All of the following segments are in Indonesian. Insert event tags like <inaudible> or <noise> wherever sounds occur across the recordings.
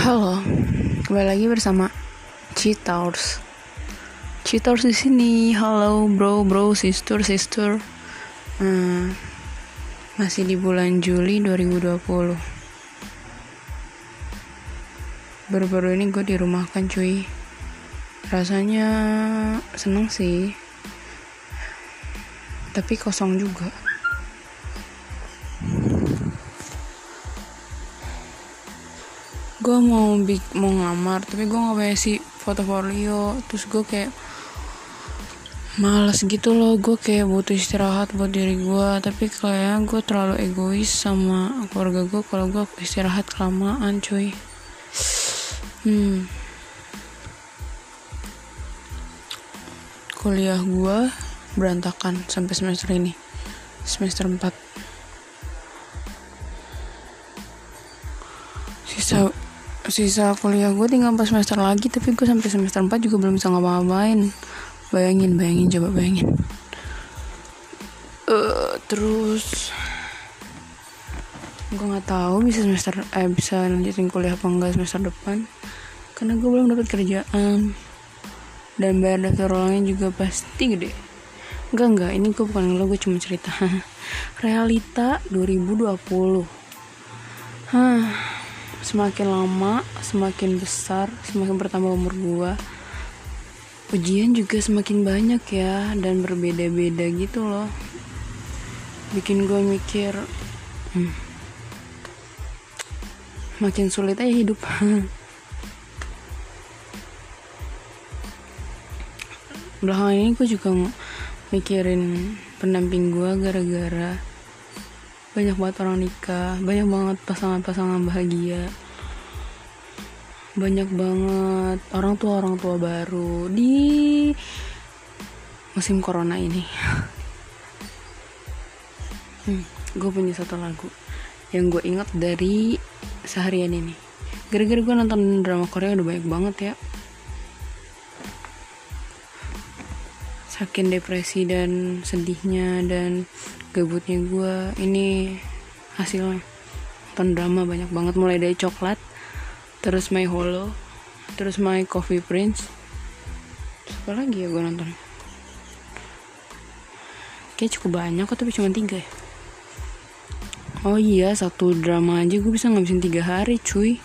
Halo, kembali lagi bersama Cheaters. Cheaters di sini. Halo bro, bro, sister, sister. Hmm, masih di bulan Juli 2020. Baru-baru ini gue dirumahkan cuy. Rasanya seneng sih. Tapi kosong juga. Gue mau bik mau ngamar tapi gue nggak punya si portofolio. Terus gue kayak malas gitu loh. Gue kayak butuh istirahat buat diri gue tapi kayaknya gue terlalu egois sama keluarga gue kalau gue istirahat kelamaan cuy. Hmm. Kuliah gue berantakan sampai semester ini. Semester 4 sisa sisa kuliah gue tinggal 4 semester lagi tapi gue sampai semester 4 juga belum bisa ngapa-ngapain. Bayangin bayangin coba bayangin. Uh, terus gue nggak tahu bisa semester eh bisa lanjutin kuliah apa enggak semester depan. Karena gue belum dapat kerjaan. Dan bayar daftar ulangnya juga pasti gede. Enggak enggak ini gue bukan lo gue cuma cerita. <laughs> Realita 2020 Hah semakin lama semakin besar semakin bertambah umur gua ujian juga semakin banyak ya dan berbeda-beda gitu loh. Bikin gua mikir hmm, makin sulit aja hidup. <laughs> Belakangan ini gue juga mikirin pendamping gue gara-gara banyak banget orang nikah banyak banget pasangan-pasangan bahagia. Banyak banget orang tua orang tua baru di musim corona ini. <laughs> Hmm, gue punya satu lagu yang gue ingat dari seharian ini. Gara-gara gue nonton drama Korea udah banyak banget ya. Saking depresi dan sedihnya dan gabutnya gue ini hasilnya. Nonton drama banyak banget mulai dari coklat terus my hollow terus my coffee prince. Apa lagi ya gue nonton? Kayak cukup banyak kok tapi cuma tiga ya? Oh iya satu drama aja gue bisa ngabisin tiga hari cuy.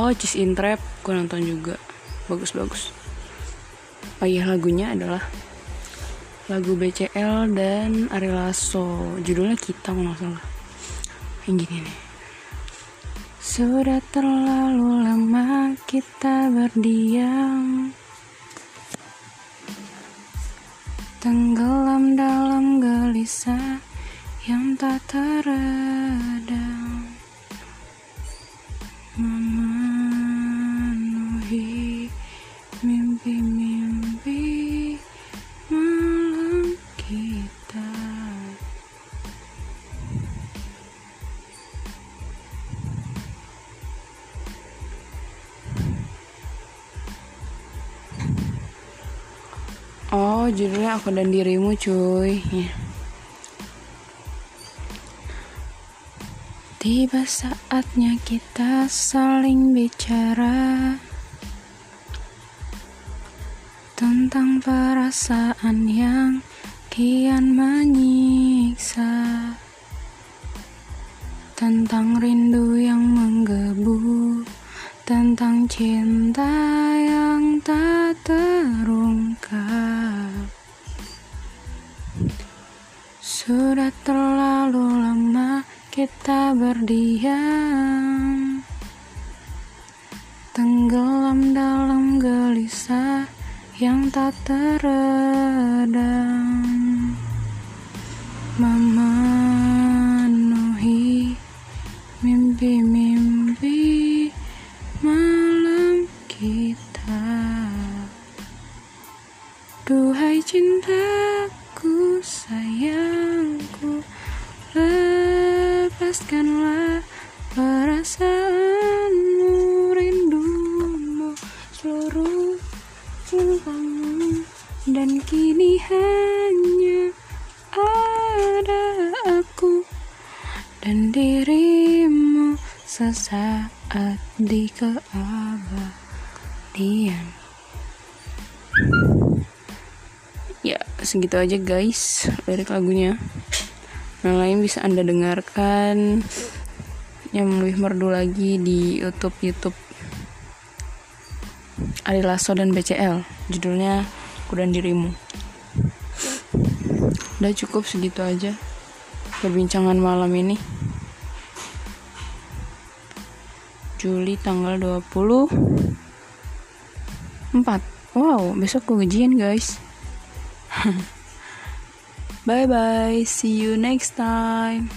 Oh Cheese in Trap gue nonton juga. Bagus-bagus. Oh iya lagunya adalah lagu BCL dan Ari Lasso. Judulnya kita nggak salah. Yang gini nih. Sudah terlalu lama kita berdiam. Tenggelam dalam gelisah yang tak teredam Oh, judulnya aku dan dirimu, cuy. Ya. Tiba saatnya kita saling bicara tentang perasaan yang kian menyiksa, tentang rindu yang menggebu, tentang cinta Sudah terlalu lama kita berdiam, tenggelam dalam gelisah yang tak teredam, memenuhi mimpi-mimpi lepaskanlah perasaanmu, rindumu, seluruh cintamu, dan kini hanya ada aku dan dirimu sesaat di keabadian. Ya segitu aja guys lirik lagunya yang lain bisa anda dengarkan. Yang lebih merdu lagi di YouTube YouTube. Ari Lasso dan BCL judulnya Aku dan Dirimu. Udah cukup segitu aja perbincangan malam ini. Juli tanggal 24 wow besok gue gajian guys <laughs> bye bye. See you next time